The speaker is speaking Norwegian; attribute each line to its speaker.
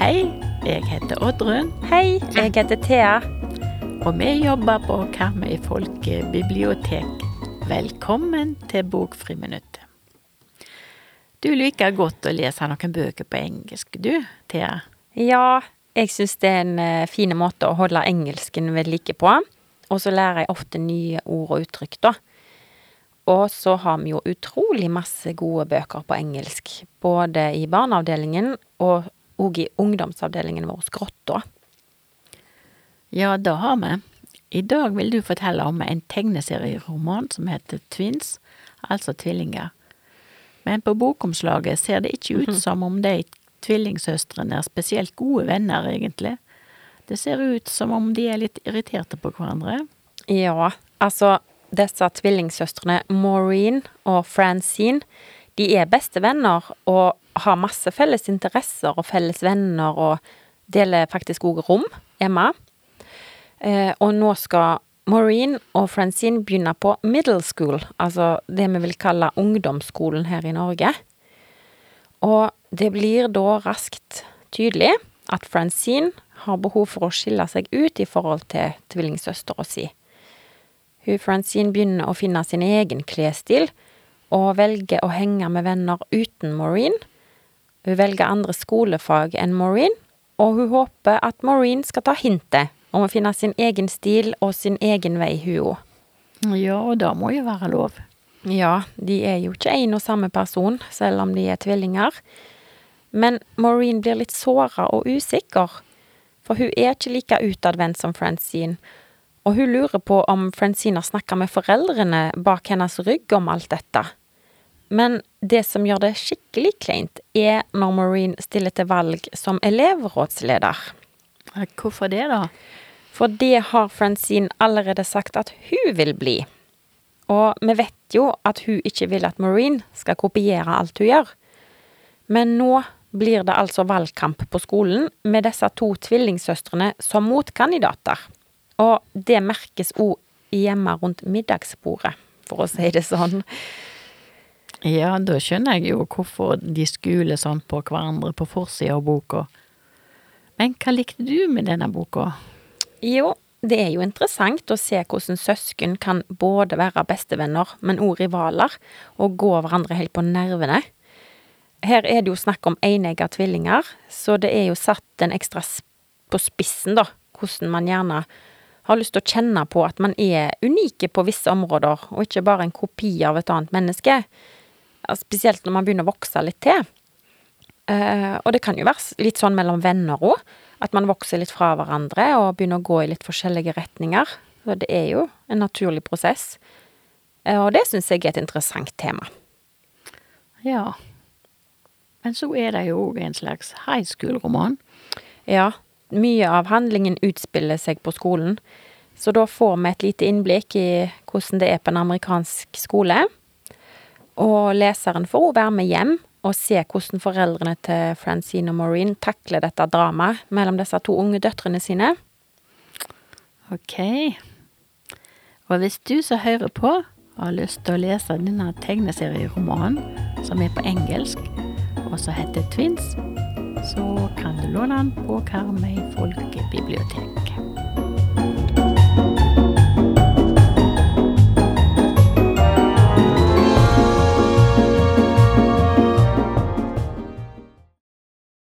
Speaker 1: Hei, jeg heter Oddrun,
Speaker 2: Hei, jeg heter Thea.
Speaker 1: og vi jobber på Karmøy folkebibliotek. Velkommen til Bokfriminuttet. Du liker godt å lese noen bøker på engelsk, du, Thea.
Speaker 2: Ja, jeg syns det er en eh, fin måte å holde engelsken ved like på. Og så lærer jeg ofte nye ord og uttrykk, da. Og så har vi jo utrolig masse gode bøker på engelsk. Både i barneavdelingen og òg i ungdomsavdelingen vår, Grotta.
Speaker 1: Ja, det har vi. I dag vil du fortelle om en tegneserieroman som heter Twins, altså tvillinger. Men på bokomslaget ser det ikke ut som om de tvillingsøstrene er spesielt gode venner, egentlig. Det ser ut som om de er litt irriterte på hverandre.
Speaker 2: Ja, altså disse tvillingsøstrene Maureen og Francine, de er bestevenner og har masse felles interesser og felles venner og deler faktisk òg rom hjemme. Eh, og nå skal Maureen og Francine begynne på middle school, altså det vi vil kalle ungdomsskolen her i Norge. Og det blir da raskt tydelig at Francine har behov for å skille seg ut i forhold til tvillingsøstera si. Hun Francine begynner å finne sin egen klesstil, og velger å henge med venner uten Maureen. Hun velger andre skolefag enn Maureen, og hun håper at Maureen skal ta hintet om å finne sin egen stil og sin egen vei, hun òg.
Speaker 1: Ja, og det må jo være lov.
Speaker 2: Ja, de er jo ikke en og samme person, selv om de er tvillinger. Men Maureen blir litt såra og usikker, for hun er ikke like utadvendt som Francine, og hun lurer på om Francine har snakka med foreldrene bak hennes rygg om alt dette. Men det som gjør det skikkelig kleint, er når Maureen stiller til valg som elevrådsleder.
Speaker 1: Hvorfor det, da?
Speaker 2: For det har Francine allerede sagt at hun vil bli. Og vi vet jo at hun ikke vil at Maureen skal kopiere alt hun gjør. Men nå blir det altså valgkamp på skolen med disse to tvillingsøstrene som motkandidater. Og det merkes òg hjemme rundt middagsbordet, for å si det sånn.
Speaker 1: Ja, da skjønner jeg jo hvorfor de skuler sånn på hverandre på forsida av boka. Men hva likte du med denne boka?
Speaker 2: Jo, det er jo interessant å se hvordan søsken kan både være bestevenner, men òg rivaler, og gå hverandre helt på nervene. Her er det jo snakk om enegga tvillinger, så det er jo satt en ekstra på spissen, da, hvordan man gjerne har lyst til å kjenne på at man er unike på visse områder, og ikke bare en kopi av et annet menneske. Spesielt når man begynner å vokse litt til. Eh, og det kan jo være litt sånn mellom venner òg, at man vokser litt fra hverandre og begynner å gå i litt forskjellige retninger. Så det er jo en naturlig prosess. Eh, og det syns jeg er et interessant tema.
Speaker 1: Ja. Men så er det jo òg en slags high school-roman.
Speaker 2: Ja, mye av handlingen utspiller seg på skolen, så da får vi et lite innblikk i hvordan det er på en amerikansk skole. Og leseren får òg være med hjem og se hvordan foreldrene til Francine og Maureen takler dette dramaet mellom disse to unge døtrene sine.
Speaker 1: Ok. Og hvis du som hører på, har lyst til å lese denne tegneserieromanen, som er på engelsk, og som heter Twins, så kan du låne den på Karmøy folkebibliotek.